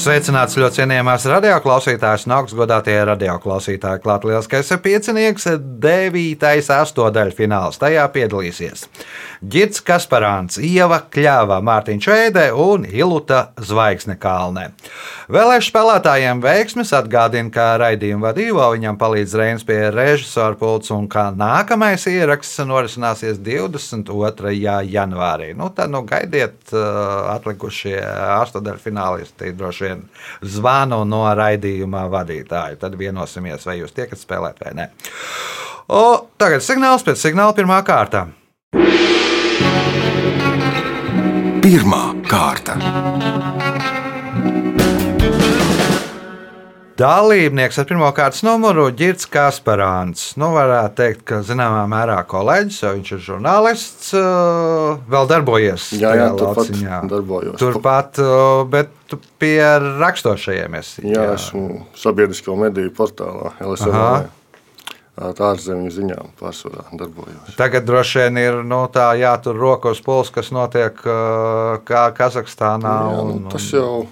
Sveicināts ļoti cienījamās radioklausītājas un augstgadātie radioklausītāji. Klāt lielskais piecinieks, devītais astotdaļa fināls. Tajā piedalīsies Girts Kasparāns, Ieva Kļāva, Mārtiņš Veide un Iluta Zvaigzne Kalnē. Vēlēšu spēlētājiem veiksmes atgādina, ka raidījuma vadībā viņam palīdz Reinas pie režisora pults un ka nākamais ieraksts norisināsies 22. janvārī. Nu, tad nu, gaidiet uh, atlikušie astotdaļa finālisti droši vien zvanu no raidījuma vadītāja. Tad vienosimies, vai jūs tiekat spēlēt vai nē. O, tagad signāls pēc signāla pirmā kārta. Pirmā kārta. Dalībnieks ar pirmā kārtas numuru Girts Kasparāns. Nu, varētu teikt, ka zināmā mērā kolēģis, jo viņš ir žurnālists, uh, vēl darbojies. Jā, jā turpat darbojos. Turpat, uh, bet pie rakstošajiem esi. Jā, esmu sabiedrisko mediju portālā LSM. Ārzemju ziņām pārsvarā darbojos. Tagad droši vien ir nu, tā jātur roka uz pulsa, kas notiek kā Kazahstānā. Jā, Un, nu, tas jau.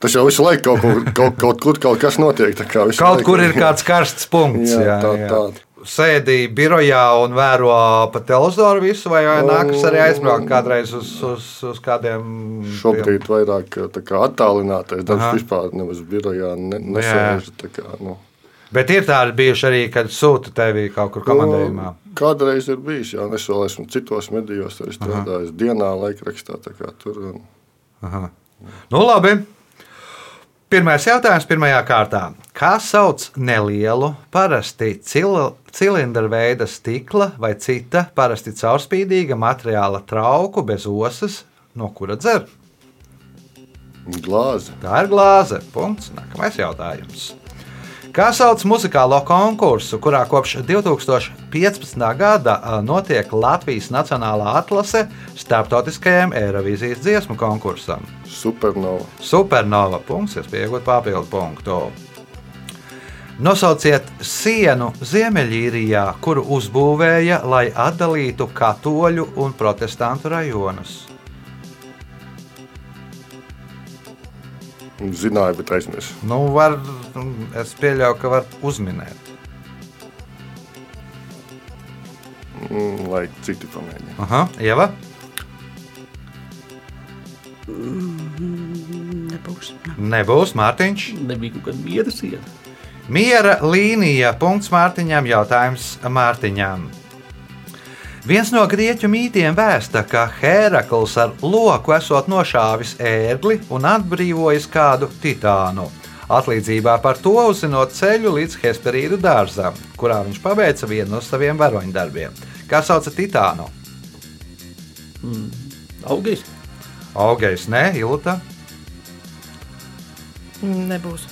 Tas jau visu laiku kaut kur, kaut, kaut kur kaut kas notiek. Kaut laiku- kur ir kāds karsts punkts. Jā, Jā, tā- jā. tā. Sēdī birojā un vēro pa televizoru visu, vai, nākas arī aizbraukt kādreiz uz, uz, uz kādiem. Šobrīd vairāk tā kā attālinātais darbs vispār nemaz birojā ne, nesēž. nu. Bet ir tādi bijuši arī, kad sūta tevi kaut kur komandējumā. Nu, Kādreiz ir bijis, jā, es vēl esmu citos medijos, arī strādājis dienā, laikrakstā. Tur, un, Aha. Nu, labi. Pirmais jautājums pirmajā kārtā. Kā sauc nelielu, parasti cil cilindra veida stikla vai cita parasti caurspīdīga materiāla trauku bez osas, no kura dzer? glāze. Tā ir glāze. Punkts. Nākamais jautājums. Kā sauc muzikālo konkursu, kurā kopš 2015. gada notiek Latvijas Nacionālā atlase starptautiskajam Eirovīzijas dziesmu konkursam? Supernova. Supernova punkts, kas pieaugot papildu punktu. Nosauciet sienu Ziemeļīrijā, kuru uzbūvēja, lai atdalītu katoļu un protestantu rajonus. Zināju, bet aizmirsu. Nu, var, es pieļauju, ka var uzminēt. Mm, Lai citi pamēģina. Aha, Ieva, Nebūs. nebūs Mārtiņš. Nebija kaut kāda miera siena. Miera līnija. Punkts Mārtiņam. Jautājums Mārtiņam. Viens no grieķu mītiem vēsta, ka Hērakls ar loku esot nošāvis ērgli un atbrīvojis kādu titānu. Atlīdzībā par to uzzinot ceļu līdz Hesperīdu dārzam, kurā viņš paveica vienu no saviem varoņdarbiem. Kā sauca titānu? Augais. Augais, ne, Ilta, Nebūs.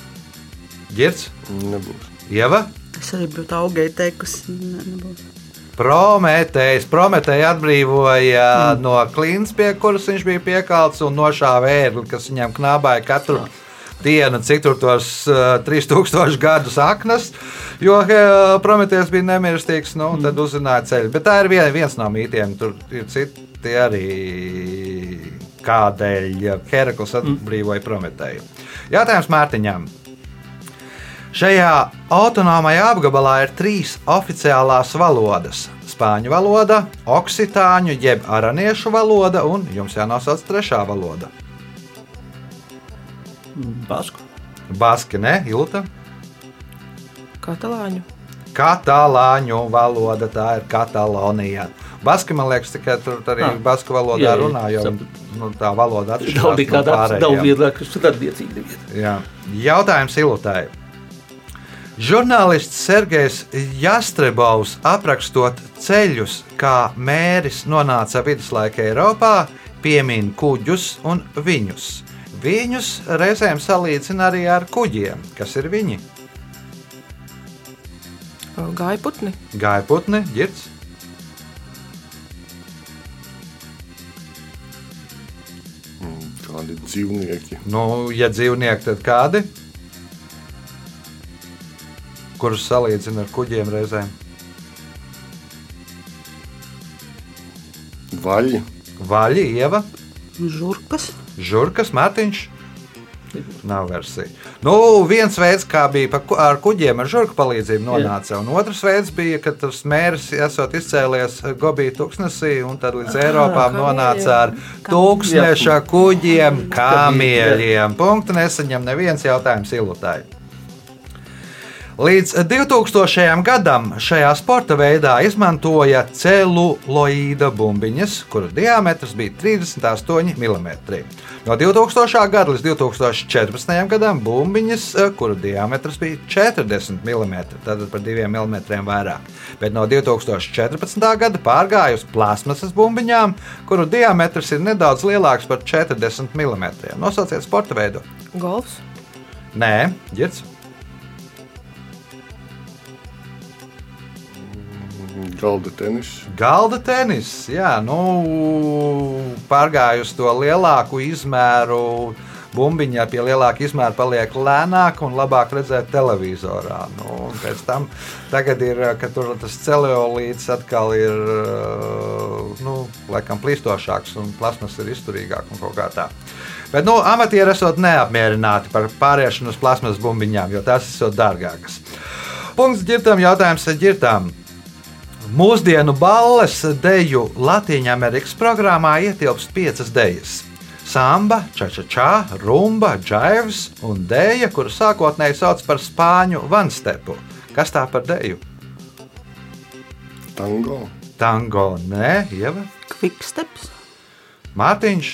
Girts, Nebūs. Ieva. Es arī būtu augai teikusi. Ne, nebūs. Prometējs. Prometēja atbrīvoja mm. no klints, pie kuras viņš bija piekalts un nošāva ērgli, kas viņam knābāja katru dienu, cik tur tos uh, 3000 gadus aknas. Jo uh, Prometējs bija nemirstīgs, nu, mm. tad uzzināja ceļu. Bet tā ir vien, viens no mītiem. Tur ir citi arī kādēļ Herakls atbrīvoja Prometēju. Jautājums Mārtiņam. Šajā autonomajā apgabalā ir trīs oficiālās valodas - spāņu valoda, oksitāņu jeb araniešu valoda un jums jānosauc trešā valoda. Basku. Baski, ne, Ilta? Katalāņu. Katalāņu valoda, tā ir Katalonija. Baski, man liekas, tikai tur arī Ah. basku valodā Jā, jā, runā, jo sapratu. nu, tā valoda atšķirās no nekāda pārējām. nav vieglāk, kas tur attiecīgi. Jautājums Ilutai. Žurnālists Sergejs Jastrebovs aprakstot ceļus, kā mēris nonāca viduslaika Eiropā, piemin kuģus un viņus. Viņus reizēm salīdzina arī ar kuģiem, kas ir viņi. Gāja putni. Gāja putni, ģirts, Kādi dzīvnieki. nu, ja dzīvnieki, tad kādi? Kurus salīdzina ar kuģiem reizēm. Vaļi. Vaļi, ieva, Žurkas. žurkas, mārtiņš. Nav versija. Nu, viens veids, kā bija pa, ku- ar kuģiem, ar žurku palīdzību nonāca, un otrs veids bija, ka tas mērs esot izcēlies Gobija tūkstnesī, un tad līdz Eiropām nonāca ar tūkstneša kuģiem, kamieļiem. Punktu nesaņem neviens jautājums ilutāji. Līdz 2000. gadam šajā sporta veidā izmantoja celuloīda bumbiņas, kuru diametrs bija 38 mm. No 2000. gada līdz 2014. gadam bumbiņas, eh, kuru diametrs bija 40 mm, tātad par 2 mm vairāk. Bet no 2014. gada pārgāja uz plasmasas bumbiņām, kuru diametrs ir nedaudz lielāks par 40 mm. Nosauciet sporta veidu. Golfs. Nē, ģērts. Galda tenis. Galda tenis, jā, nu, pārgāju uz to lielāku izmēru. Bumbiņā pie lielāka izmēra paliek lēnāk un labāk redzēt televizorā. Nu, pēc tam tagad ir, ka tur tas celiolīds atkal ir, nu, laikam plīstošāks un plasmas ir izturīgāk un kaut kā tā. Bet, nu, amatieri esot neapmierināti par pāriešanu uz plasmas bumbiņām, jo tās ir dārgākas. Punkts ģirtām, jautājums ģirtām. Mūsdienu balles deju Latvijas programmā ietilpst piecas dejas. Samba, čačačā, rumba, džaivs un dēja, kuru sākotnēji sauc par spāņu vanstepu. Kas tā par deju? Tango. Tango, nē, ieva, Kviksteps. Mārtiņš,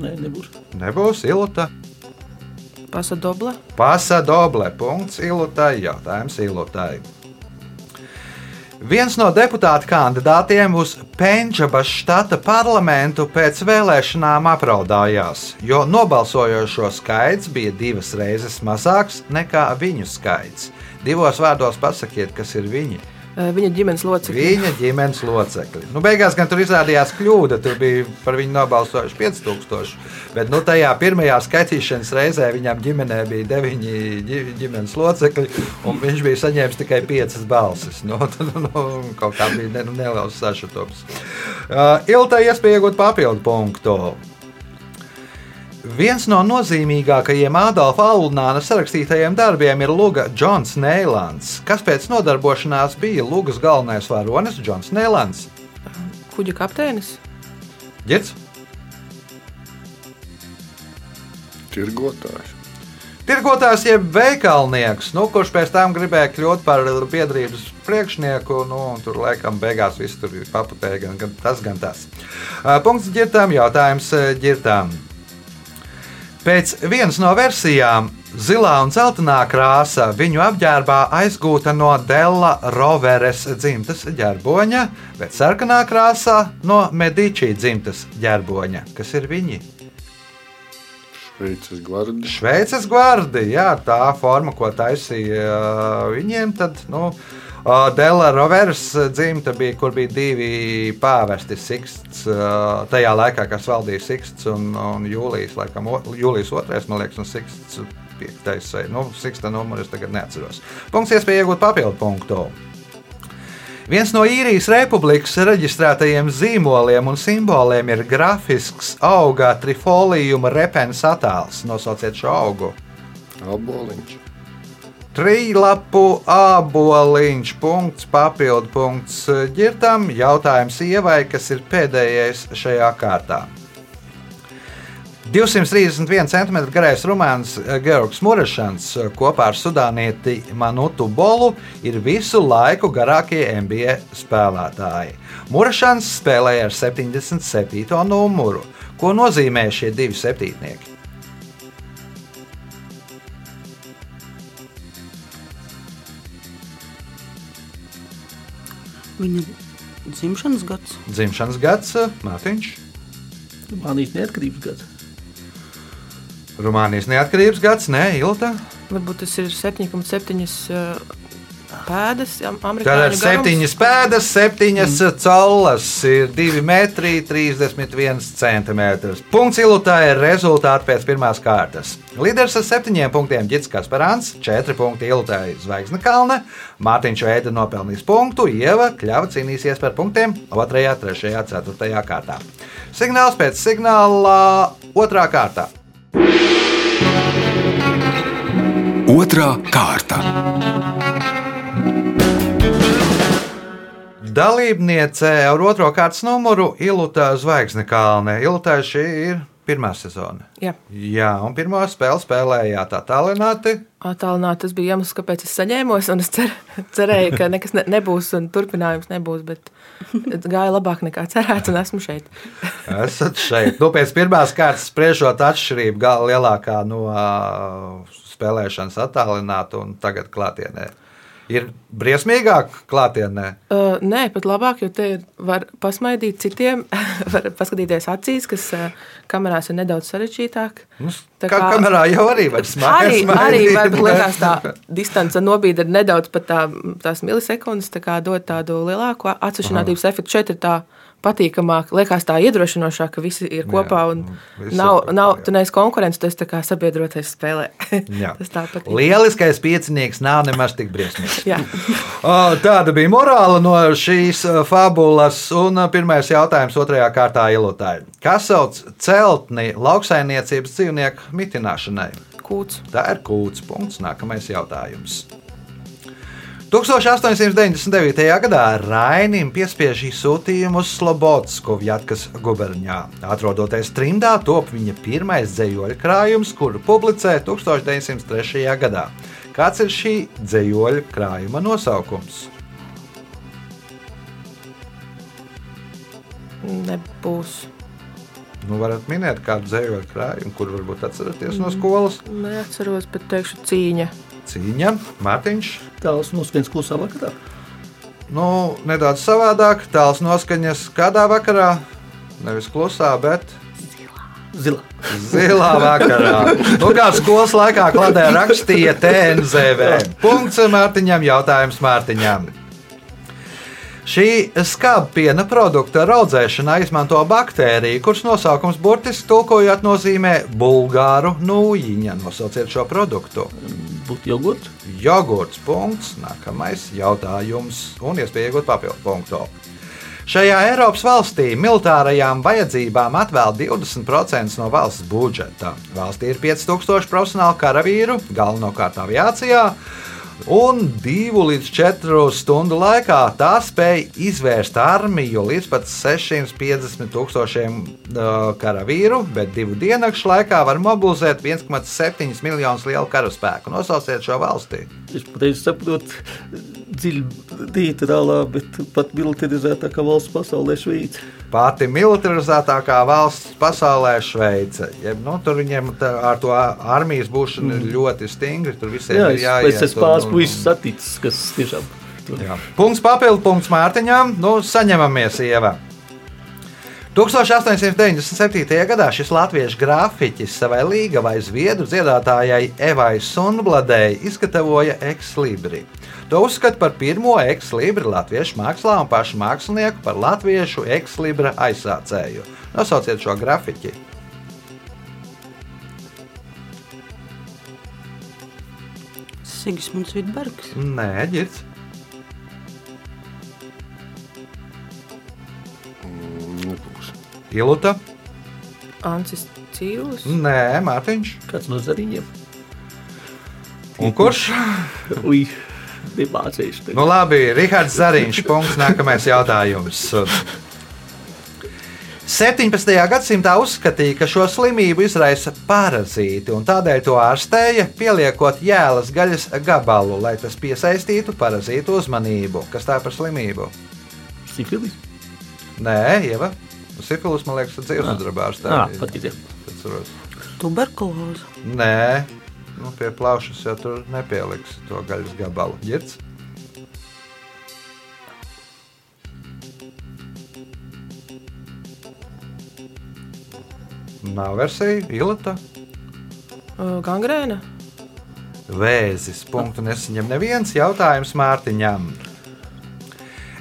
Nē, nebūs. nebūs ilta. Pasadoble. Pasadoble. Punkts ilutai. Jautājums ilutai. Viens no deputāta kandidātiem uz Pendžabas štata parlamentu pēc vēlēšanām apraudājās, jo nobalsojošo skaits bija divas reizes mazāks nekā viņu skaits. Divos vārdos pasakiet, kas ir viņi. Eh, Viņa ģimenes locekļi. Viņa ģimenes locekļi. Nu, beigās gan tur izrādījās kļūda. Tur bija par viņu nobalsojuši 5000. Bet nu, tajā pirmajā skaitīšanas reizē viņam ģimenē bija deviņi ģi- ģimenes locekļi, viņš bija saņēmis tikai piecas balsis. Nu, tad, nu, kaut kā bija ne, nu, neliels sašutums. Uh, Ilta iespēja iegūt papildu punktu. Viens no nozīmīgākajiem Adolfa Alunāna sarakstītajiem darbiem ir Luga Džons Neilands, kas pēc nodarbošanās bija Lugas galvenais varonis Džons Neilands. Kuģa kapteinis. Girds, Tirgotājs. tirgotājs jeb veikalnieks, nu, kurš pēc tam gribēja kļūt par biedrības priekšnieku, nu, un tur laikam beigās viss tur ir paputēji, gan, gan tas, gan tas. Punkts ģirtām, jautājums ģirtām. Pēc vienas no versijām, zilā un zeltainā krāsa viņu apģērbā aizgūta no Della Roveres dzimtas ģerboņa, bet sarkanā krāsā no Medici dzimtas ģerboņa. Kas ir viņi? Šveices gvardi. Šveices gvardi, jā, tā forma, ko taisīja ā, viņiem, tad, nu, Dela Rovers dzimta bija, kur bija divi pāvesti Siksts, ā, tajā laikā, kas valdīja Siksts un, un Jūlijas, laikam, Jūlijas otrais, man liekas, un Siksts piektais, nu, Siksta numuru es tagad neatceros. Punkts iespēja iegūt papildu punktu. Viens no īrijas republikas reģistrētajiem zīmoliem un simboliem ir grafisks auga trifolījuma repenes attēls. Nosauciet šo augu. Aboliņš. Trīlapu aboliņš, punkts, papildu punkts ģirtam. Jautājums ievai, kas ir pēdējais šajā kārtā. 231 cm garais rumāns Georgs Murešans kopā ar sudānieti Manutu Bolu ir visu laiku garākie NBA spēlētāji. Murešans spēlēja ar 77. numuru. Ko nozīmē šie divi septītnieki? Viņa dzimšanas gads. Dzimšanas gads Mārtiņš. Mānīt neatkarības gads. Rumānijas neatkarības gads, nē, Ilta. Varbūt tas ir 7,7. Pēdas, amerikāņu garums. septiņas pēdas, septiņas mm. collas, ir 2 metri, 31 centimetrs. Punkts ilutā ir rezultāti pēc pirmās kārtas. Līderis ar septiņiem punktiem Gits Kasparāns, 4 punkti ilutā ir Zvaigzne Kalne, Mārtiņš Veida nopelnīs punktu, Ieva Kļava cīnīsies par punktiem 2, 3, 4 kārtā. Signāls pēc signāla 2. kārtā. Otra kārta. Dalībniece ar otro kārtas numuru Ilūta Zvaigzne Kalne. Ilūtā šī ir pirmā sezona. Jā, Jā, un pirmo spēli spēlējāt attālināti. attālināt, tas bija iemesls, kāpēc es saņēmos, un es cer, cerēju, ka nekas ne, nebūs, un turpinājums nebūs, bet gāja labāk nekā cerēts, un esmu šeit. Esat šeit. Nu, pēc pirmās kārtas spriežot atšķirību, gala lielākā no spēlēšanas attālināta un tagad klātienē. Ir briesmīgāk klātienē. Uh, nē, pat labāk, jo te var pasmaidīt citiem, var paskatīties acīs, kas uh, kamerās ir nedaudz sarežģītāk. Nu, Tā kā kā- kamerā jau arī var Arī, smaidīt. arī varbūt liekas tā distance nobīda nedaudz pat tā, tās milisekundes, tā kā dod tādu lielāku atsevišķinātības efektu. Šeit ir tā patīkamāk, liekas tā iedrošinošāk, ka visi ir kopā un visi nav, ir kopā, nav, jā. tu neesi konkurence, tu esi tā kā sabiedrotais spēlē. Jā. Tas tā patīk. Lieliskais piecinieks nav nemaz tik briesmīgs. Jā. Tāda bija morāla no šīs uh, fabulas. Un uh, pirmais jautājums otrajā kārtā ilutāja. Kas sauc celtni lauksaimniecības dzīvnieku mitināšanai? Kūts. Tā ir kūts punkts. Nākamais jautājums. 1899. gadā Rainim piespiež sūtījumu uz Slobodsku, Vjatkas guberņā. Atrodoties trimdā, top viņa pirmais dzējoļu krājums, kuru publicē 1903. gadā. Kāds ir šī dzējoļu krājuma nosaukums? Nebūs. Nu, varat minēt kādu dzējoļu krājumu, kur varbūt atceraties no skolas. Neatceros, bet teikšu cīņa. Cīņa, Mārtiņš. Tāls noskaņas klusā vakarā. Nu, nedaudz savādāk, tāls noskaņas kādā vakarā. Nevis klusā, bet Zila. zilā vakarā. Nu, kā skolas laikā kladē rakstīja TNZV. Punkts Mārtiņam, jautājums Mārtiņam. Šī skāba piena produkta audzēšanā izmanto baktēriju, kuras nosaukums burtiski tulkojot nozīmē bulgāru nūjiņa. Nosauciet šo produktu. Būtu jogurts. Jogurts punkts, nākamais jautājums, un iespēja iegūt papildu punktu. Šajā Eiropas valstī militārajām vajadzībām atvēl 20% no valsts budžeta. Valstī ir 5000 profesionālu karavīru, galvenokārt aviācijā, un 2 līdz 4 stundu laikā tā spēja izvērst armiju līdz pat 650 tūkstošiem uh, karavīru, bet divu diennakšu laikā var mobilizēt 1,7 miljonus lielu karaspēku. Nosauciet šo valstī. Es pateicu, saprotu, dziļi neitrālā, bet pat militarizētākā valsts pasaulē Šveice. Pati militarizētākā valsts pasaulē Šveice. Jeb, nu, tur viņiem tā, ar to armijas būšanu ir ļoti stingri. Tur visiem Jā, ir jāiet. es esmu pāris puisis saticis, kas tiešām. Punkts papildu punkts Mārtiņām. Nu, saņemamies, Ieva. 1897. gadā šis latviešu grāfiķis savai līgavai zviedru dziedātājai Evai Sunbladei izgatavoja ekslibri. To uzskata par pirmo ekslibri latviešu mākslā un pašu mākslinieku par latviešu ekslibra aizsācēju. Nosauciet šo grafiķi. Sigismunds Vitbergs. Nē, ģirds. Iluta. Ancis Cīrulis. Nē, Mārtiņš. kāds no zariņiem. Un kurš? Ui, nemācīšu. Nu, labi, Rihards Zariņš. Punkts. Nākamais jautājums. 17. gadsimtā uzskatīja, ka šo slimību izraisa parazīti, un tādēļ to ārstēja, pieliekot jēlas gaļas gabalu, lai tas piesaistītu parazītu uzmanību. Kas tā par slimību? Sifilis. Nē, Ieva. Sifilis, man liekas, ir dzīvesdarbā Jā, ārstēja. patiesībā. Tuberkuloze. Nē, nu, pie plaušas jau tur nepieliks to gaļas gabalu. Girds? Nav versija, ilata. Gangrēna. Vēzis. Punktu nesaņem neviens jautājums Mārtiņam.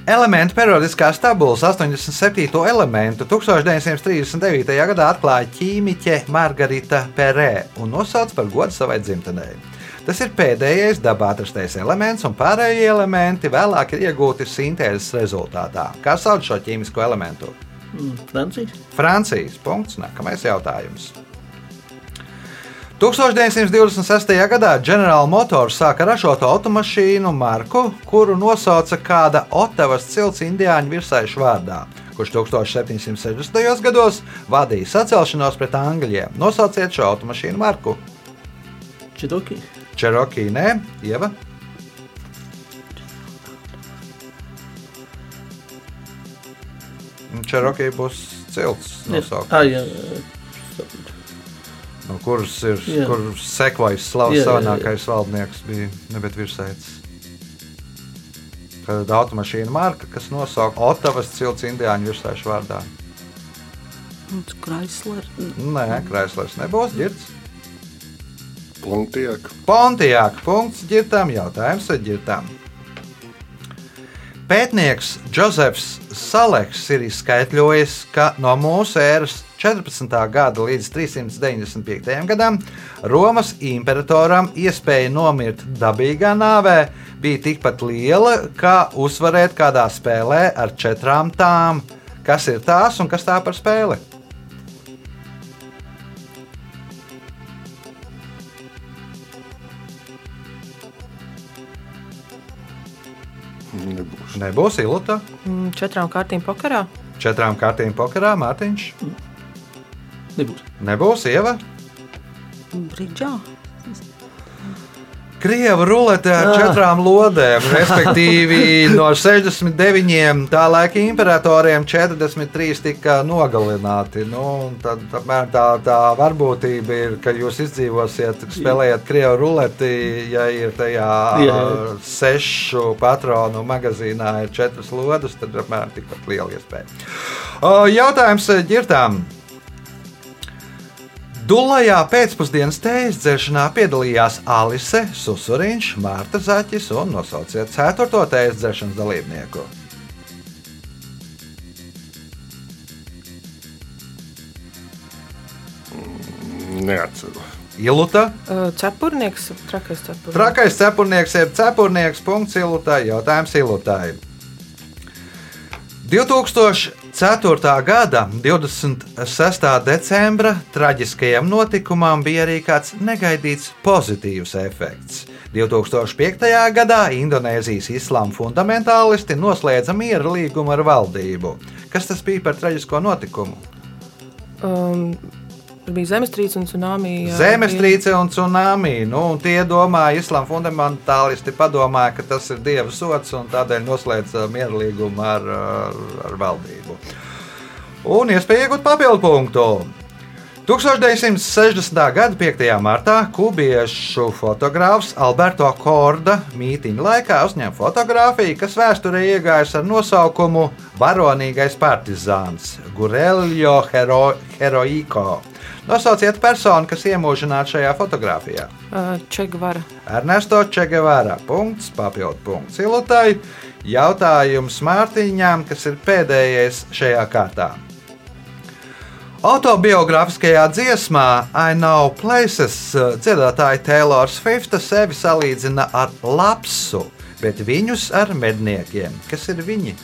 Elementu periodiskās tabulas 87. elementu 1939. gadā atklāja ķīmiķe Margarita Perē un nosauca par godu savai dzimtenei. Tas ir pēdējais dabā atrastais elements, un pārējie elementi vēlāk ir iegūti sintēzes rezultātā. Kā sauc šo ķīmisko elementu? Mm, Francijas. Francijas punkts. Nākamais jautājums. 1926. gadā General Motors sāka ražot automašīnu marku, kuru nosauca kāda Otavas cilts indiāņu virsaišu vārdā, kurš 1760. gados vadīja sacelšanos pret Angļiem. Nosauciet šo automašīnu marku. Čidoki. Cherokee, nē, Ieva. Cherokee būs cilts nosaukums. Ah, jā, jā. No kuras ir kur sekojis slavas slavenākais valdnieks, bija nebet virsēts. Tad automašīna marka, kas nosauca Otavas cilts indiāņu virsēšu vārdā. Chrysler. Nē, Kraislers nebūs ģirts. Pontiek. Pontijāk, punkts ģirtām, jautājums ar ģirtām. Pētnieks Džozefs Saleks ir izskaidrojis, ka no mūsu ēras 14. gada līdz 395. gadam Romas imperatoram iespēja nomirt dabīgā nāvē bija tikpat liela, kā uzvarēt kādā spēlē ar četrām tām. Kas ir tās un kas tā par spēli? Nebūs. Nebūs ilūta. Mm, Četrām kārtīm pokarā. Četrām kārtīm pokarā Mārtiņš. Nebūs. Nebūs ieva. Bridžā. Krieva rulete ar Ah. četrām lodēm, respektīvi no 69 tā laika imperatoriem 43 tika nogalināti. Nu, un tad, apmēram tā, tā varbūtība ir, ka jūs izdzīvosiet, spēlējot krievu ruleti, ja ir tajā Jā. sešu patronu magazīnā ir četras lodes, tad apmēram tikpat liela iespēja. Jautājums eh, ģirtām. Dulajā pēcpusdienas tējas dzeršanā piedalījās Alise, Susuriņš, Mārta Zaķis un nosauciet ceturto tējas dzeršanas dalībnieku. Neatceru. Iluta, Uh, Cepurnieks, trakais cepurnieks. trakais cepurnieks, jeb cepurnieks, punkts Ilutai, jautājums Ilutai. 2004. gada 26. decembra traģiskajam notikumam bija arī kāds negaidīts pozitīvs efekts. 2005. gadā Indonēzijas islāma fundamentālisti noslēdza miera līgumu ar valdību. Kas tas bija par traģisko notikumu? Um, tur bija zemestrīce un tsunami. jā, Zemestrīce un tsunami. Nu, un tie domāja, islāma fundamentālisti padomāja, ka tas ir dieva sots un tādēļ noslēdz mierlīgumu ar, ar, ar valdību. Un iespēja iegūt papildu punktu. 1960. gada 5. martā kubiešu fotogrāfs Alberto Korda mītīņa laikā uzņēma fotografiju, kas vēsturē iegājusi ar nosaukumu Varonīgais partizāns Gurelio Hero, Heroiko. Nosauciet personu, kas iemūžināta šajā fotografijā. Čegvara. Ernesto Čegevara. Punkts, papildu punkts Ilutai. Jautājums Mārtiņām, kas ir pēdējais šajā kārtā. Autobiogrāfiskajā dziesmā I Know Places dziedātāja Taylor Swifta sevi salīdzina ar lapsu, bet viņus ar medniekiem. Kas ir viņi?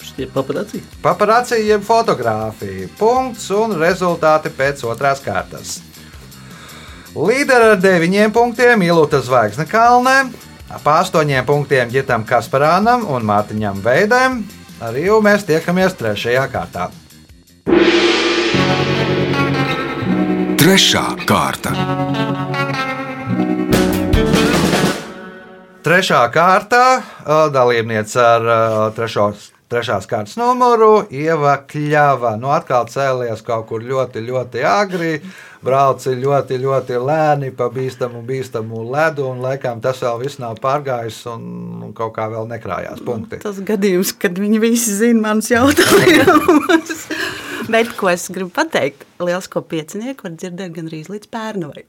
Šitie paparāci. Paparācija jeb fotografija. Punkts un rezultāti pēc otrās kārtas. Līderi ar deviņiem punktiem Ilūta Zvaigzne Kalnē, pa astoņiem punktiem Gitam Kasparānam un Mārtiņam Veidēm. Arī jau mēs tiekamies trešajā kārtā. Trešā kārta. Trešā kārtā ā, dalībniece ar ā, trešos, trešās kārtas numuru Ieva Kļava. Nu, atkal cēlies kaut kur ļoti, ļoti agri. Brauci ļoti, ļoti lēni pa bīstamu, bīstamu ledu, un laikam tas vēl viss nav pārgājis, un, un kaut kā vēl nekrājās punkti. Tas gadījums, kad viņi visi zina manus jautājumus. Bet ko es gribu pateikt? Lielisko piecinieku var dzirdēt gandrīz līdz pērnavai.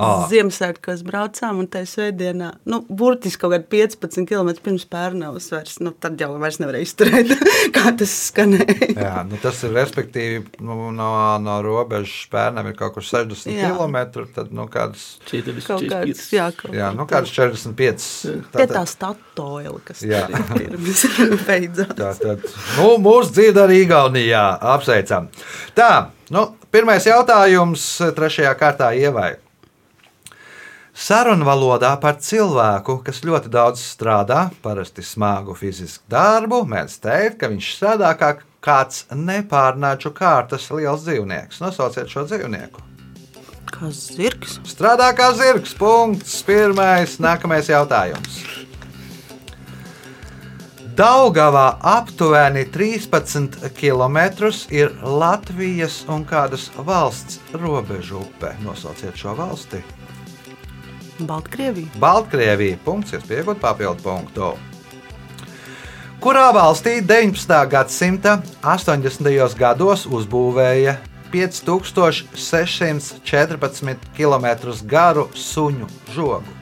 Ā. Ziemassvētkos braucām, un tajā svētdienā, nu, burtiski kaut kādi 15 km pirms pērnavas vairs, nu, tad jau vairs nevarēja izturēt, kā tas skanēja. Jā, nu tas ir respektīvi nu, no, no robežas pērnam ir kaut kur 60 Jā. km. Tad nu, kādas, Kaut kāds, 45. jā, kaut jā, nu, kādas 45. Pie tā statoila, kas Jā. pirms beidzot. Tā tad nu, mūsu dzīve arī Igaunijā apsveicam. Tā, nu, pirmais jautājums trešajā kārtā ievai. Sarunvalodā par cilvēku, kas ļoti daudz strādā, parasti smagu fizisku darbu, mēdz teikt, ka viņš strādā kā kāds nepārnāču kārtas liels dzīvnieks. Nosauciet šo dzīvnieku. Kā zirgs. Strādā kā zirgs. Punkts. Pirmais, nākamais jautājums. Daugavā aptuveni 13 km ir Latvijas un kādas valsts robežu upe. Nosauciet šo valsti. Baltkrievija. Baltkrievija. Punkts, jūs pieaugat papildu punktu. Kurā valstī 19. gadsimta 80. gados uzbūvēja 5614 km garu suņu žogu?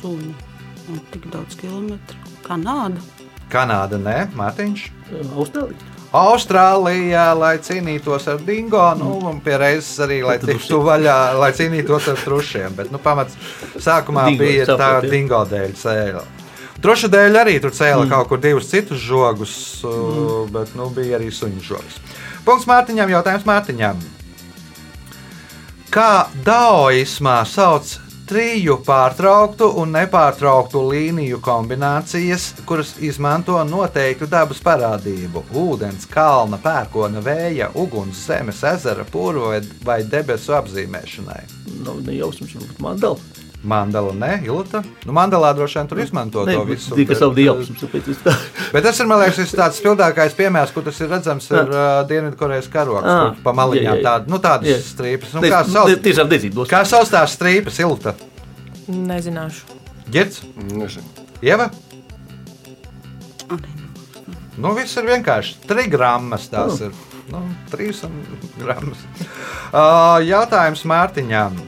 Suņi. Un tik daudz kilometru. Kanāda. Kanāda, nē, Mārtiņš. Austrālija. Austrālijā, lai cīnītos ar dingo, nu, un pie reizes arī, lai tiktu vaļā, lai cīnītos ar trušiem. Bet, nu, pamats sākumā Dingo, bija tā saprotu, jā. dingo dēļ cēla. Truša dēļ arī tur cēla mm. kaut kur divus citus žogus, mm. bet, nu, bija arī suņu žogs. Punkts Mārtiņam, jautājums Mārtiņam. Kā daoismā sauc triju pārtrauktu un nepārtrauktu līniju kombinācijas, kuras izmanto noteiktu dabas parādību - ūdens, kalna, pērkona, vēja, uguns, zemes, ezera, pūru vai- debesu apzīmēšanai. Nav ne jausmas, varbūt mandala. Mandala, ne, Ilta. Nu, mandalā droši vien tur izmanto Nē, to visu. tikai bet, savu tā. Bet tas ir, man liekas, šis tāds spilgtākais piemērs, kur tas ir redzams, ir uh, Dienvidkorejas karoks. Ah, kur Pa maliņām tāda, nu, tādas Jā. strīpas. Nu, kā ne- sauc, tiešām nezinu. kā sauc tās strīpas, Ilta? Nezināšu. Girds, Nezinu. Ieva? Nu, viss ir vienkārši. Trīs grammas tās ir. Nu, trīs grammas. Uh, jautājums Mārtiņām.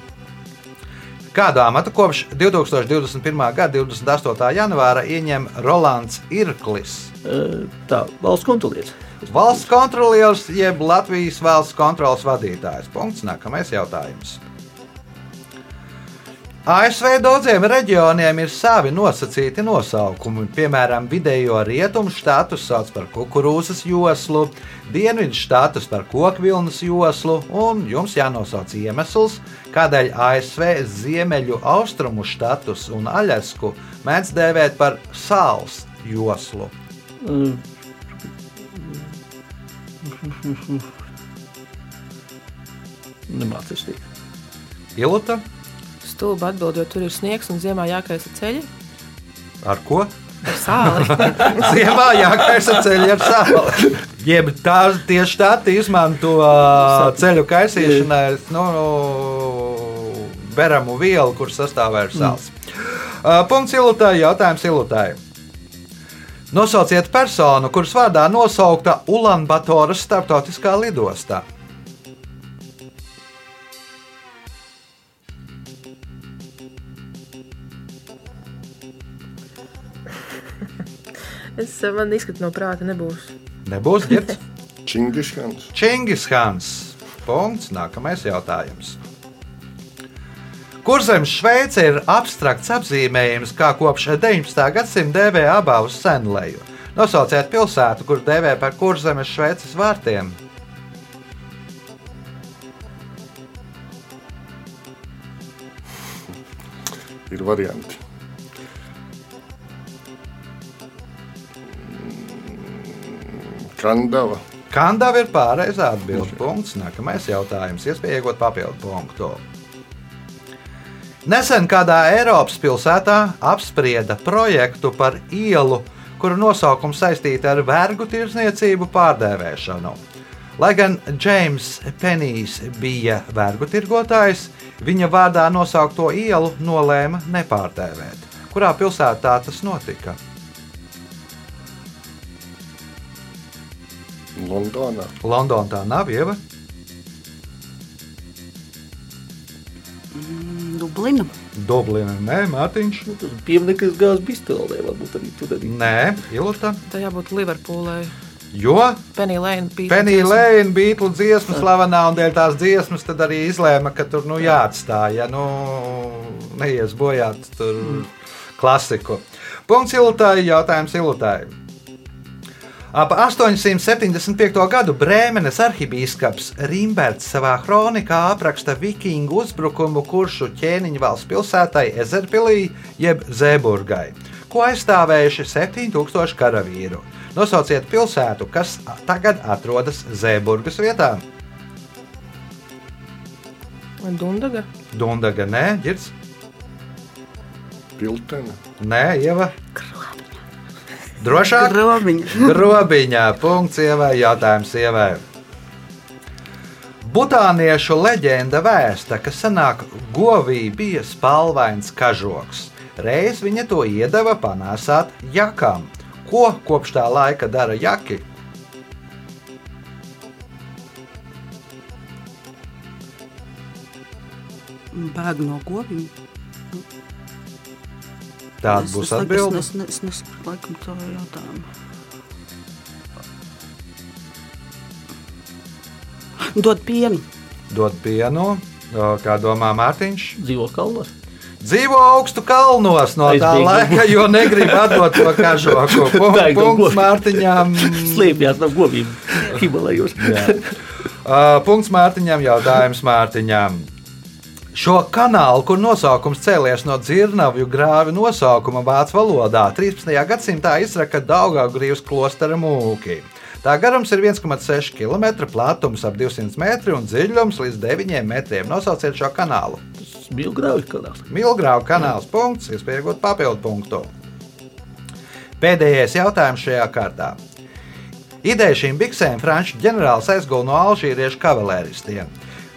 Kādu amatu kopš 2021. gada 28. janvāra ieņem Rolands Irklis? Tā, valsts kontrolieris. Valsts kontrolieris jeb Latvijas valsts kontrolas vadītājs. Punkts. Nākamais jautājums. ASV daudziem reģioniem ir savi nosacīti nosaukumi. Piemēram, vidējo rietumu štatus sauc par kukurūzas joslu, dienvidu štatus par kokvilnas joslu, un jums jānosauc iemesls, kādēļ ASV ziemeļu austrumu štatus un Aļasku mēdz dēvēt par sāls joslu. Eh, Nemācies teikt. Stulba atbild, jo tur ir sniegs un ziemā jākaisa ceļi ar ko? ar sāli. Ziemā jākaisa ceļi ar sāli. Jeb tā tieši tā izmanto ā, ceļu kaisīšanai nu, beramu vielu, kur sastāvā ir sāls. Mm. Punkts ilutai, jautājums ilutai. Nosauciet personu, kuras vārdā nosaukta Ulanbatoras starptautiskā lidostā. Es eh, man izskatu no prāta nebūs. Nebūs ģērbts. Čingiskans. Čingishans. Punkts. Nākamais jautājums. Kurzem Šveice ir abstrakts apzīmējums, kā kopš 19. gadsimta dēvē abāvu senleju. Nosauciet pilsētu, kur dēvē par kurzemes Šveices vārtiem. Ir varianti. Kandava. Kandava ir pareizā atbildība. Punkts. Nākamais jautājums. Iespēja iegūt papildu punktu. Nesen kādā Eiropas pilsētā apsprieda projektu par ielu, kuru nosaukums saistīta ar vergu tirzniecību pārdēvēšanu. Lai gan Džeims Penijs bija vergu tirgotājs, viņa vārdā nosaukto ielu nolēma nepārdēvēt. Kurā pilsētā tas notika? Londonā. Londonā tā nav ieva. Dublina. Dublina, nē, Mārtiņš. Nu, tas pieminiektais gāzes pistolē, varbūt arī tur arī. Nē, Ilta. Tā jābūt Liverpoolē. Jo Penny Lane. Beatles Penija dziesma. Lēna bija dziesma slavenā, un dēļ tās dziesmas tad arī izlēma, ka tur nu, jāatstāj, ja nu, neies bojāt tur klasiku. Punkts Iltai, jautājums Iltai. Ap 875. gadu Brēmenes arhibīskaps Rimberts savā kronikā apraksta vikingu uzbrukumu kuršu ķēniņu valsts pilsētai Ezerpilī jeb Zēburgai, ko aizstāvējuši 7000 karavīru. Nosauciet pilsētu, kas tagad atrodas Zēburgas vietā. Dundaga. Dundaga, nē, ģirds, Piltene. nē, ieva. Drošāk? Grobiņa. Grobiņā, punkts ievai, jautājums ievai. Butāniešu leģenda vēsta, ka senāk govī bija spalvains kažoks. Reiz viņa to iedeva panāsāt jakām. Ko kopš tā laika dara jaki? Bēg no govīm. Tāda Es- būs atbilde. Es, es, es nesaprotu laikam to jautājumu. Dod pienu. Dod pienu, kā domā Mārtiņš. Dzīvo kalnos. Dzīvo augstu kalnos no tā Aizbēgu. laika, jo negrib atdot to kažoku. Punkts govīm. Mārtiņām. Slēpjas no govīm Himalajos. Uh, punkts Mārtiņam, jautājums Mārtiņam. Šo kanālu, kur nosaukums cēlies no dzirnavju grāvi nosaukuma vācu valodā, 13. gadsimtā izraka Daugaugrības klostera mūki. Tā garums ir 1,6 km, platums ap 200 metri un dziļums līdz 9 metriem. Nosauciet šo kanālu. Milgrāvi kanāls. Milgrāva kanāls punkts, iespējot papildu punktu. Pēdējais jautājums šajā kārtā. Ideja šīm biksēm franču ģenerālis aizgūta no alžīriešu kavalēristiem.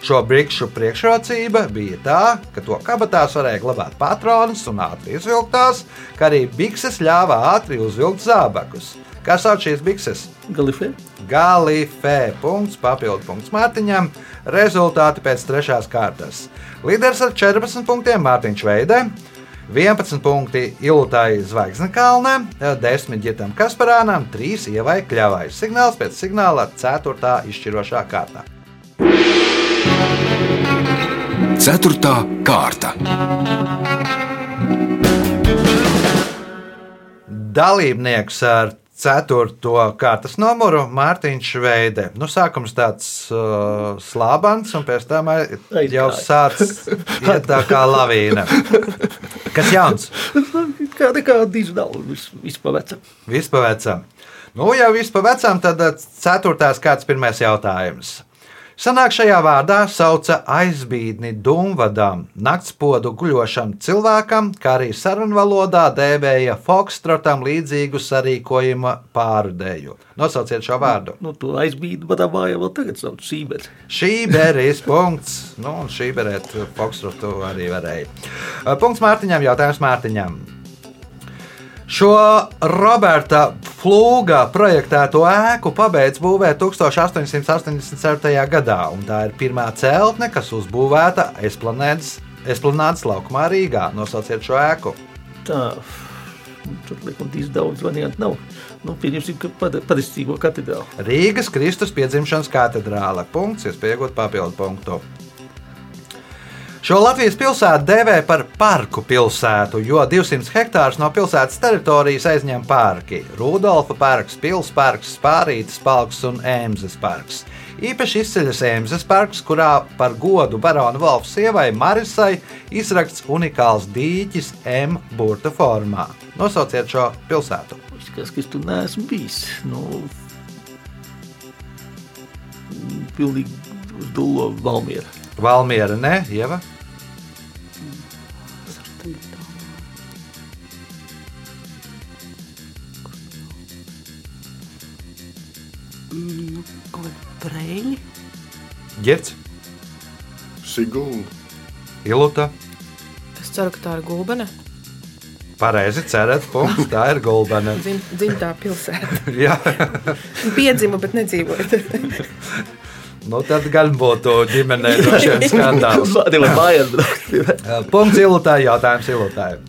Šo brikšu priekšrocība bija tā, ka to kabatās varēja glabāt patronas un ātri izvilkt tās, kā arī bikses ļāva ātri uzvilkt zābakus. Kā sauc šīs bikses? Galifē. Galifē. Punkts, papildu punkts Mārtiņam. Rezultāti pēc trešās kārtas. Līderis ar 14 punktiem Mārtiņš Veidē. 11 punkti Ilūtai Zvaigznekalnē, 10 ģitam Kasparānam, 3 ievai Kļavai. Signāls pēc signāla 4. izšķirošā kārtā. Ceturtā kārta. Dalībnieks ar 4. kārtas numuru Mārtiņš Veide. Nu, sākums tāds uh, slāpens, un pēc tam jau sācis iet tā kā lavīna. Kas jauns? Kā nekā digitāli vispār vecam. Vispavecam. Nu, jau vispavecam, tad uh, ceturtās kārtas pirmais jautājums. Sanāk šajā vārdā sauca aizbīdni dumvadam, naktspodu guļošam cilvēkam, kā arī sarunvalodā dēvēja fokstrotam līdzīgu sarīkojuma pārdēju. Nosauciet šo vārdu. Nu, to aizbīdu manā mājā vēl tagad sauc Sīberi. Šī berīs punkts, nu, un šī berēt fokstrotu arī varēja. Punkts Mārtiņam, jautājums Mārtiņam. Šo Roberta Flūga projektēto ēku pabeidz būvēt 1887. gadā, un tā ir pirmā celtne, kas uzbūvēta Esplanēdas Esplanādes laukumā Rīgā. Nosauciet šo ēku. Tā. Tur, laikam, tīs daudz variantu nav. Nu, pieņemsim, ka pad- padestīgo katedrālu. Rīgas Kristus piedzimšanas katedrāle. Punkts, iespējot papildu punktu. Šo Latvijas pilsētu dēvē par parku pilsētu, jo 200 hektārus no pilsētas teritorijas aizņem parki - Rudolfa parks, Pilsētas parks, Spārītas parks un Ēmzes parks. Īpaši izceļas Ēmzes parks, kurā par godu barona Volfa sievai Marisai izrakts unikāls dīķis M burta formā. Nosauciet šo pilsētu. Izskatās, ka es tur neesmu bijis. Nu, pilnīgi uz dullo Valmiera. Valmiera, ne? Ieva? Nu, kaut kāda brēļi. Girts, Sigūna. Iluta, Es ceru, ka tā ir gulbene. Pareizi cerēt, punkts. Tā ir Gulbene. Dzim, dzimtā pilsēta. Jā, Piedzimu, bet nedzīvoju. nu tad gan būtu ģimenē droši vien skandāls. Vai mājās braukt. Punkts ilutāji, jautājums ilutāji.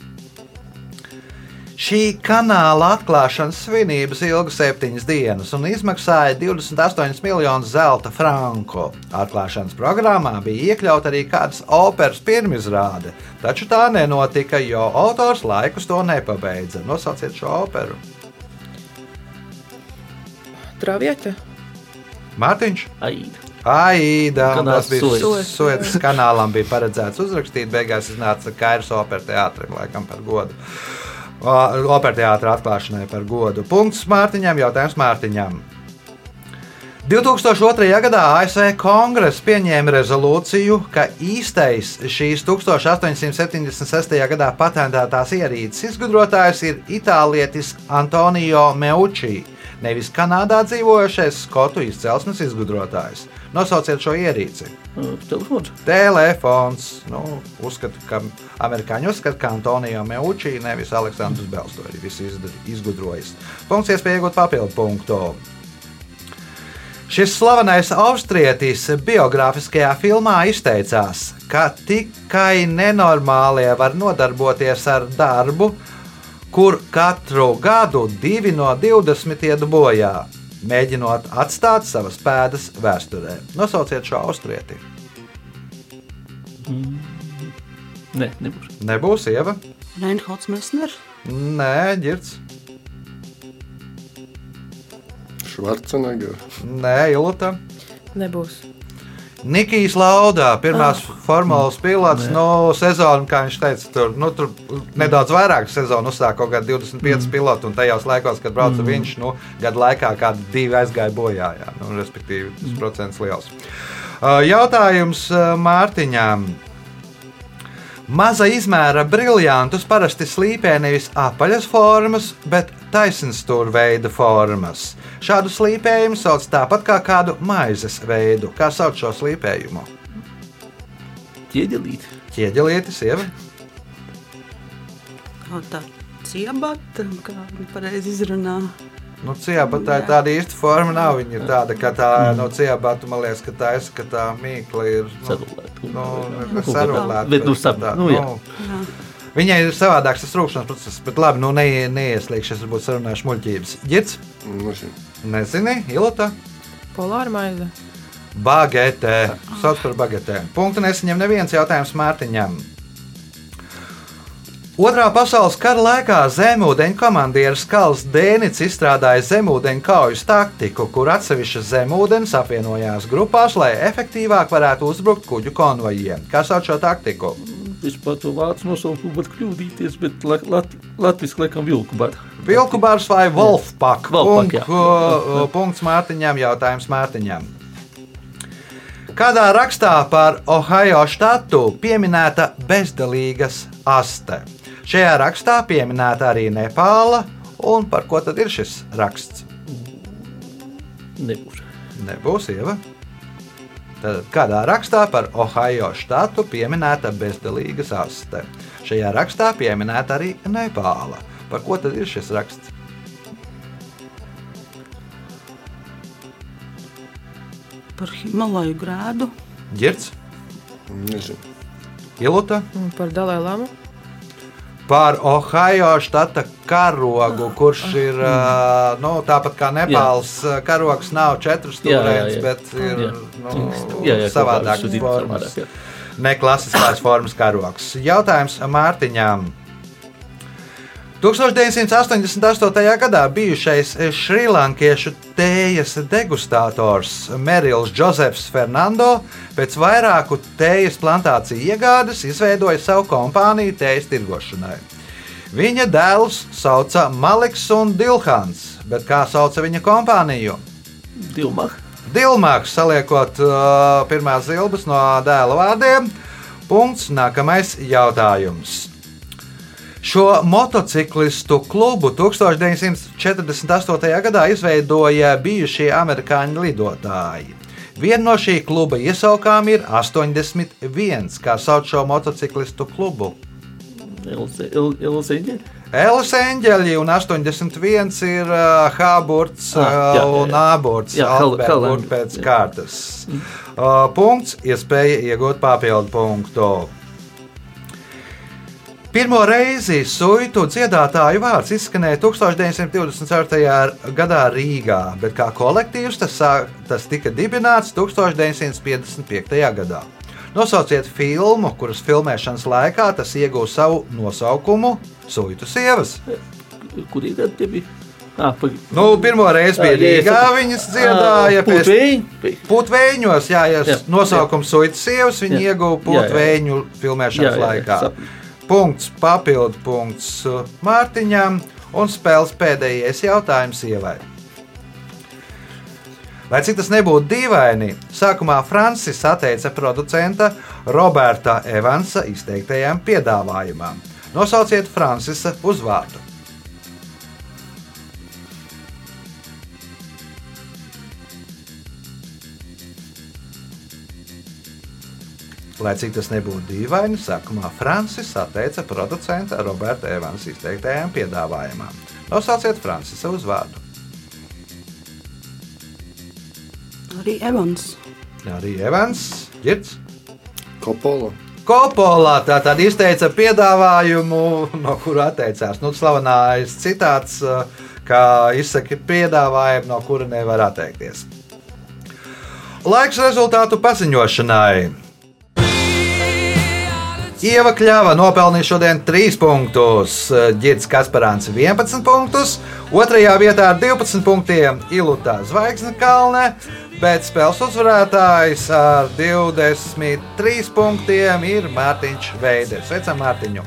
Šī kanāla atklāšanas svinības ilga septiņas dienas un izmaksāja 28 miljonus zelta franku. Atklāšanas programmā bija iekļauta arī kādas operas pirmizrāde, taču tā nenotika, jo autors laikus to nepabeidza. Nosauciet šo operu. Travieta. Mārtiņš, Aida. Aida, tas bija. Suecas kanālam, bija paredzēts uzrakstīt. Beigās iznāca Kairas opera teātrim, laikam par godu. Opera teātra atklāšanai par godu. Punkts Mārtiņam, jautājums Mārtiņam. 2002. gadā ASV Kongress pieņēma rezolūciju, ka īstais šīs 1876. gadā patentētās ierīces izgudrotājs ir itālietis Antonio Meucci, nevis Kanādā dzīvojošais skotu izcelsmes izgudrotājs. Nosauciet šo ierīci. Telefons. Telefons. Nu, uzskatu, ka amerikāņi uzskata, ka Antonio Meucci nevis Aleksandrs Bels to izdar- izgudrojis. Punkts iespēja iegūt papildu punktu. Šis slavenais austrietis biogrāfiskajā filmā izteicās, ka tikai nenormālie var nodarboties ar darbu, kur katru gadu divi no 20 iet bojā, mēģinot atstāt savas pēdas vēsturē. Nosauciet šo austrieti. Nē, nebūs. Nebūs ieva. Reinholds Mesner. Nē, ģirds. Švarcenegger. Nē, Ilta. Nebūs. Nikijs Laudā, pirmās oh. formālas pilots, no sezonas, kā viņš teica, tur, nu, tur nedaudz vairāk sezonu uzsāka kaut kādi 25 mm. piloti, un tajos laikos, kad brauca mm. viņš, nu, gadu laikā kādi divi aizgāja bojā, jā, nu, respektīvi, tas mm. procents liels. Uh, Jautājums uh, Mārtiņām. Maza izmēra briljantus parasti slīpē nevis apaļas formas, bet taisnstūra formas. Šādu slīpējumu sauc tāpat kā kādu maizes veidu. Kā sauc šo slīpējumu? Ķieģelīt. Ķieģelietis, sieva. Kā tā ciebata, kā viņi pareizi izrunā. Nu, ciebata tā ir tāda īsta forma, nav viņa ir tāda, ka tā no ciebata, man liekas, ka tā ir, ka tā mīkla ir. Nu, Sarulēta. nu, sarulēta. Bet, nu, tā, nu, jā. Jā. Viņai ir savādāks tas rūkšanas process, bet labi, nu ne, neieslīgšu, es varbūt sarunāšu muļķības. Nezinu. nezini, Ilota, Polāra maize. bagetē, sauc par bagetēm. Punktu nesaņem neviens jautājums Mārtiņam. Otrā pasaules kara laikā zemūdeņu komandieris Karls Dēnits izstrādāja zemūdeņu kaujas taktiku, kur atsevišķas zemūdens apvienojās grupās, lai efektīvāk varētu uzbrukt kuģu konvojiem. Kā sauc šo taktiku? Vispār to vācu nosaukumu var kļūdīties, bet la- lat, latviski laikam vilku bar. Vilku bars vai Wolfpack? Wolfpack. Punk, punkts Mārtiņam, jautājums Mārtiņam. Kādā rakstā par Ohio štatu pieminēta bezdalīgas aste? Šajā rakstā pieminēta arī Nepāla, un par ko tad ir šis raksts? Nebūs. Nebūs ieva. Tad kādā rakstā par Ohio štatu pieminēta bezdalīgas aste? Šajā rakstā pieminēta arī Nepāla. Par ko tad ir šis raksts? Par Himalaju grēdu. Girts, Nezinu. Iluta Un Par Dalai Lamu. Par Ohio štata karogu, kurš ir nu, tāpat kā Nepāls. ā, Karogs nav četras Jā, jā, stūrains, jā. bet ir Jā. nu, Jā, jā, savādākas formas. savādāk, jā. Neklasiskās formas karogs. Jautājums Mārtiņām. 1988. gadā bijušais šrilankiešu tējas degustators Merils Josefs Fernando pēc vairāku tējas plantāciju iegādes izveidoja savu kompāniju tējas tirgošanai. Viņa dēlus sauca Maliks un Dilhans, bet kā sauca viņa kompāniju? Dilmā. Dilmāks saliekot uh, pirmās zilbes no dēla vārdiem. Punkts. Nākamais jautājums. Šo motociklistu klubu 1948. gadā izveidoja bijušie amerikāņu lidotāji. Viena no šī kluba iesaukām ir 81. Kā sauc šo motociklistu klubu? Elze- El- Elzeņa. Elas eņģeļi un 81 ir uh, Hāburts Ah, jā, jā, uh, un jā. Āburts. Jā, burti pēc kārtas. Uh, punkts, iespēja iegūt papildu punktu. Pirmo reizi suitu dziedātāju vārds izskanēja 1924. gadā Rīgā, bet kā kolektīvs tas, sā- tas tika dibināts 1955. gadā. Nosauciet filmu, kuras filmēšanas laikā tas iegūst savu nosaukumu Suitu sievas. Kurī gadu tie bija? Ah, pa... Nu, pirmo reizi bija jā, Rīgā, viņas dziedāja pēc? Putvēņos, jā, ja Jā, nosaukums Suitas sievas, viņi Jā. ieguva Jā, jā. putvēņu filmēšanas Jā, jā, jā, laikā. sapratu. Punkts, papildu punkts uh, Mārtiņam un spēles pēdējais jautājums ievai. Lai cik tas nebūtu dīvaini, sākumā Francis atteica producenta Roberta Evansa izteiktajām piedāvājumam. Nosauciet Francisa uzvārdu. Lai cik tas nebūtu dīvaini, sākumā Francis atteica producenta Roberta Evansa izteiktajām piedāvājumam. Nosauciet Francisa uzvārdu. Arī Evans. Arī Evans, Girts. Kopola. Kopolā tā tad izteica piedāvājumu, no kura atteicās. Nu, slavenais citāts, kā izsaka piedāvājumu, no kura nevar atteikties. Laiks rezultātu paziņošanai. Ieva Kļava nopelnīja šodien 3 punktus, Girts Kasparāns 11 punktus, otrajā vietā ar 12 punktiem Ilūtā Zvaigznes kalne, bet spēles uzvarētājs ar 23 punktiem ir Mārtiņš Veiders. Sveicam Mārtiņu!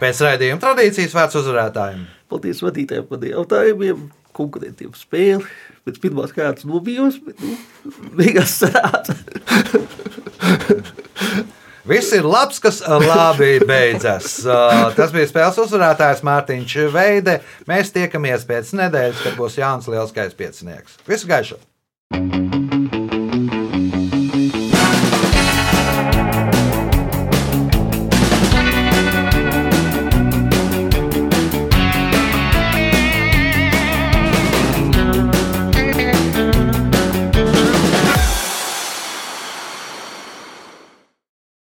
Pēc raidījuma tradīcijas vērts uzvarētājiem. Paldies vadītājiem par jautājumiem, konkurentiem spēli. Pēc pirmās kārtas nobijos, bet nu, beigās sanāca. Viss ir labs, kas labi beidzas. Uh, Tas bija spēles uzvarētājs Mārtiņš Veide. Mēs tiekamies pēc nedēļas, kad būs jauns lielskais piecinieks. Visu gaišu!